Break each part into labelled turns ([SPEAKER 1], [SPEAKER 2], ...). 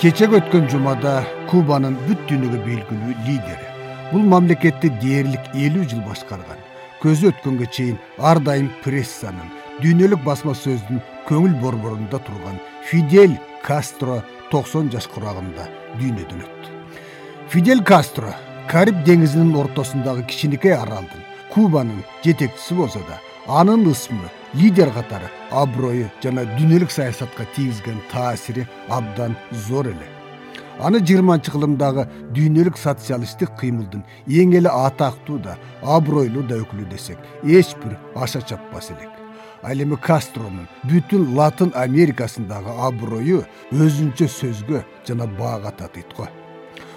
[SPEAKER 1] кечеги өткөн жумада кубанын бүт дүйнөгө белгилүү лидери. Бул мамлекетти дээрлик элүү жыл башкарган. Көзү өткөнгө чейин ар дайым прессанын дүйнөлүк басма сөздүн көңүл борборунда турган фидель кастро токсон жаш курагында дүйнөдөн өттү. Фидель кастро кариб деңизинин ортосундагы кичинекей аралдын кубанын жетекчиси болсо да анын ысмы лидер катары аброю жана дүйнөлүк саясатка тийгизген таасири абдан зор эле. Аны жыйырманчы кылымдагы дүйнөлүк социалисттик кыймылдын эң эле атактуу да абройлуу да өкүлү десек эч бир аша чаппас элек. Ал эми кастронун бүтүн латын америкасындагы аброю өзүнчө сөзгө жана баага татыйт го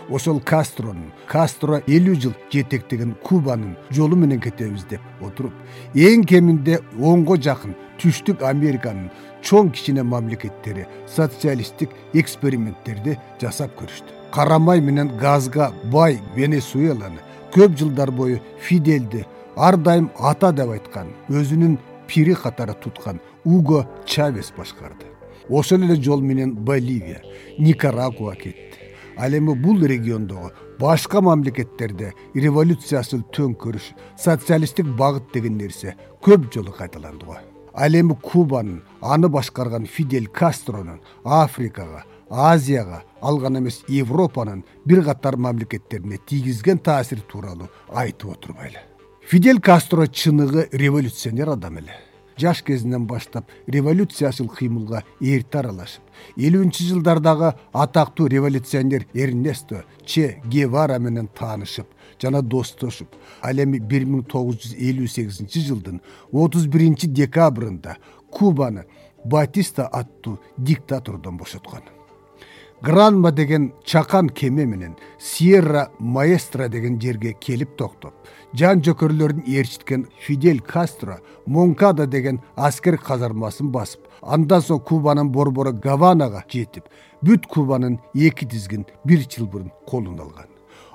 [SPEAKER 1] ошол кастронун кастро элүү жыл жетектеген кубанын жолу менен кетебиз деп отуруп эң кеминде онго жакын түштүк американын чоң кичине мамлекеттери социалисттик эксперименттерди жасап көрүштү. Кара май менен газга бай венесуэланы көп жылдар бою фидельди ар дайым ата деп айткан өзүнүн пири катары туткан уго чавес башкарды. Ошол эле жол менен боливия никарагуа кетти ал эми бул региондогу башка мамлекеттерде революциясыл төңкөрүш социалисттик багыт деген нерсе көп жолу кайталанды го. Ал эми кубанын аны башкарган фидель кастронун африкага азияга ал гана эмес европанын бир катар мамлекеттерине тийгизген таасири тууралуу айтып отурбайлы. Фидель кастро чыныгы революционер адам эле жаш кезинен баштап революциячыл кыймылга эрте аралашып элүүнчү жылдардагы атактуу революционер эрнесто че гевара менен таанышып жана достошуп ал эми бир миң тогуз жүз элүү сегизинчи жылдын отуз биринчи декабрында кубаны батиста аттуу диктатурдан бошоткон гранма деген чакан кеме менен сьерра маэстро деген жерге келип токтоп жан жөкөрлөрүн ээрчиткен фидель кастро монкада деген аскер казармасын басып андан соң кубанын борбору гаванага жетип бүт кубанын эки тизгин бир чылбырын колуна алган.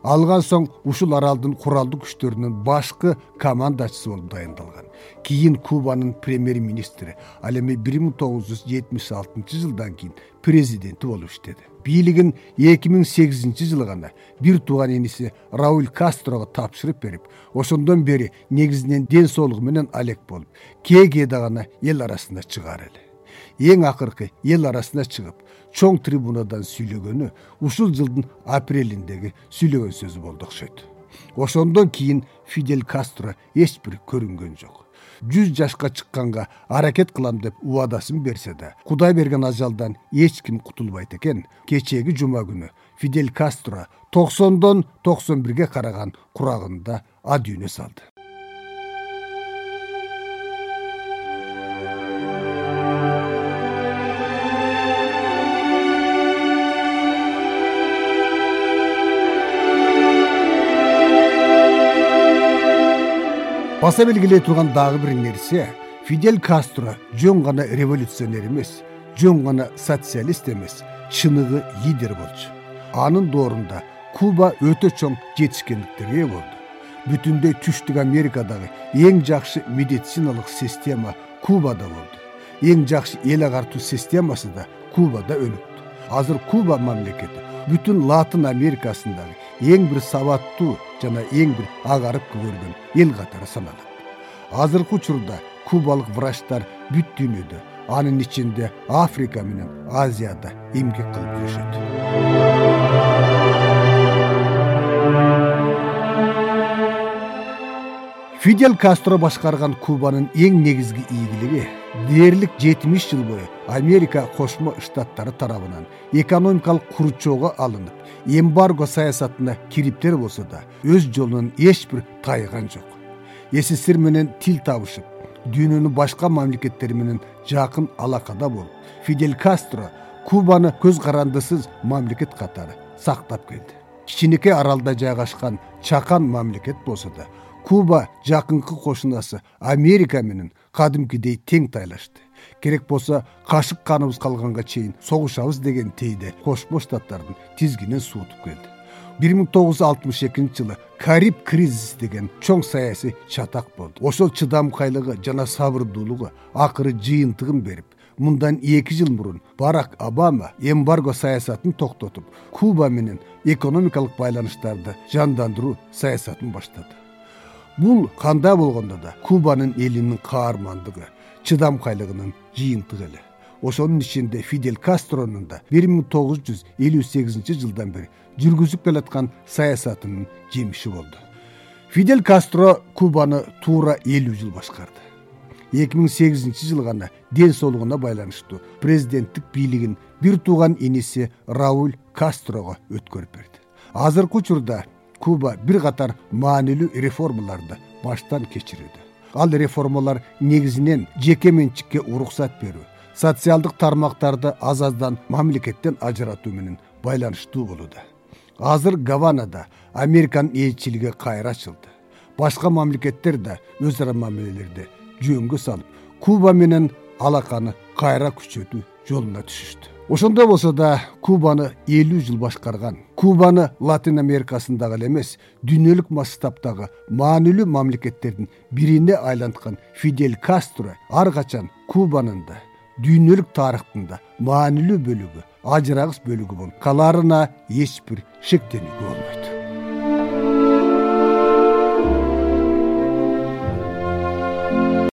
[SPEAKER 1] Алган соң ушул аралдын куралдуу күчтөрүнүн башкы командачысы болуп дайындалган. Кийин кубанын премьер министри ал эми бир миң тогуз жүз жетимиш алтынчы жылдан кийин президенти болуп иштеди бийлигин эки миң сегизинчи жылы гана бир тууган иниси рауль кастрого тапшырып берип ошондон бери негизинен ден соолугу менен алек болуп кээ кээде гана эл арасына чыгаар эле эң акыркы эл арасына чыгып чоң трибунадан сүйлөгөнү ушул жылдын апрелиндеги сүйлөгөн сөзү болду окшойт. Ошондон кийин фидель кастро эч бир көрүнгөн жок жүз жашка чыкканга аракет кылам деп убадасын берсе да кудай берген ажалдан эч ким кутулбайт экен. Кечээги жума күнү фидель кастро токсондон токсон бирге караган курагында адүйнө салды баса белгилей турган дагы бир нерсе фидель кастро жөн гана революционер эмес жөн гана социалист эмес чыныгы лидер болчу. Анын доорунда куба өтө чоң жетишкендиктерге ээ болду. Бүтүндөй түштүк америкадагы эң жакшы медициналык система кубада болду. Эң жакшы эл агартуу системасы да кубада өнүктү азыр куба мамлекети бүтүн латын америкасындагы эң бир сабаттуу жана эң бир агарып көгөргөн эл катары саналат. Азыркы учурда кубалык врачтар бүт дүйнөдө анын ичинде африка менен азияда эмгек кылып жүрүшөт. Фидель кастро башкарган кубанын эң негизги ийгилиги дээрлик жетимиш жыл бою америка кошмо штаттары тарабынан экономикалык курчоого алынып эмбарго саясатына кириптер болсо да өз жолунан эч бир тайган жок. Ссср менен тил табышып дүйнөнүн башка мамлекеттери менен жакын алакада болуп фидель кастро кубаны көз карандысыз мамлекет катары сактап келди. Кичинекей аралда жайгашкан чакан мамлекет болсо да куба жакынкы кошунасы америка менен кадимкидей тең тайлашты. Керек болсо кашык каныбыз калганга чейин согушабыз деген тейде кошмо штаттардын тизгинин суутуп келди. Бир миң тогуз жүз алтымыш экинчи жылы кариб кризиси деген чоң саясий чатак болду. Ошол чыдамкайлыгы жана сабырдуулугу акыры жыйынтыгын берип мындан эки жыл мурун барак обама эмбарго саясатын токтотуп куба менен экономикалык байланыштарды жандандыруу саясатын баштады бул кандай болгондо да кубанын элинин каармандыгы чыдамкайлыгынын жыйынтыгы эле. Ошонун ичинде фидель кастронун да бир миң тогуз жүз элүү сегизинчи жылдан бери жүргүзүп келаткан саясатынын жемиши болду. Фидель кастро кубаны туура элүү жыл башкарды. Эки миң сегизинчи жылы гана ден соолугуна байланыштуу президенттик бийлигин бир тууган иниси рауль кастрого өткөрүп берди. Азыркы учурда куба бир катар маанилүү реформаларды баштан кечирүүдө. Ал реформалар негизинен жеке менчикке уруксат берүү социалдык тармактарды аз аздан мамлекеттен ажыратуу менен байланыштуу болууда. Азыр гаванада американын элчилиги кайра ачылды. Башка мамлекеттер да өз ара мамилелерди жөнгө салып куба менен алаканы кайра күчөтүү жолуна түшүштү. Ошондой болсо да кубаны элүү жыл башкарган кубаны латин америкасындагы эле эмес дүйнөлүк масштабтагы маанилүү мамлекеттердин бирине айланткан фидель кастро ар качан кубанын да дүйнөлүк тарыхтын да маанилүү бөлүгү ажырагыс бөлүгү болуп калаарына эч бир шектенүүгө болбойт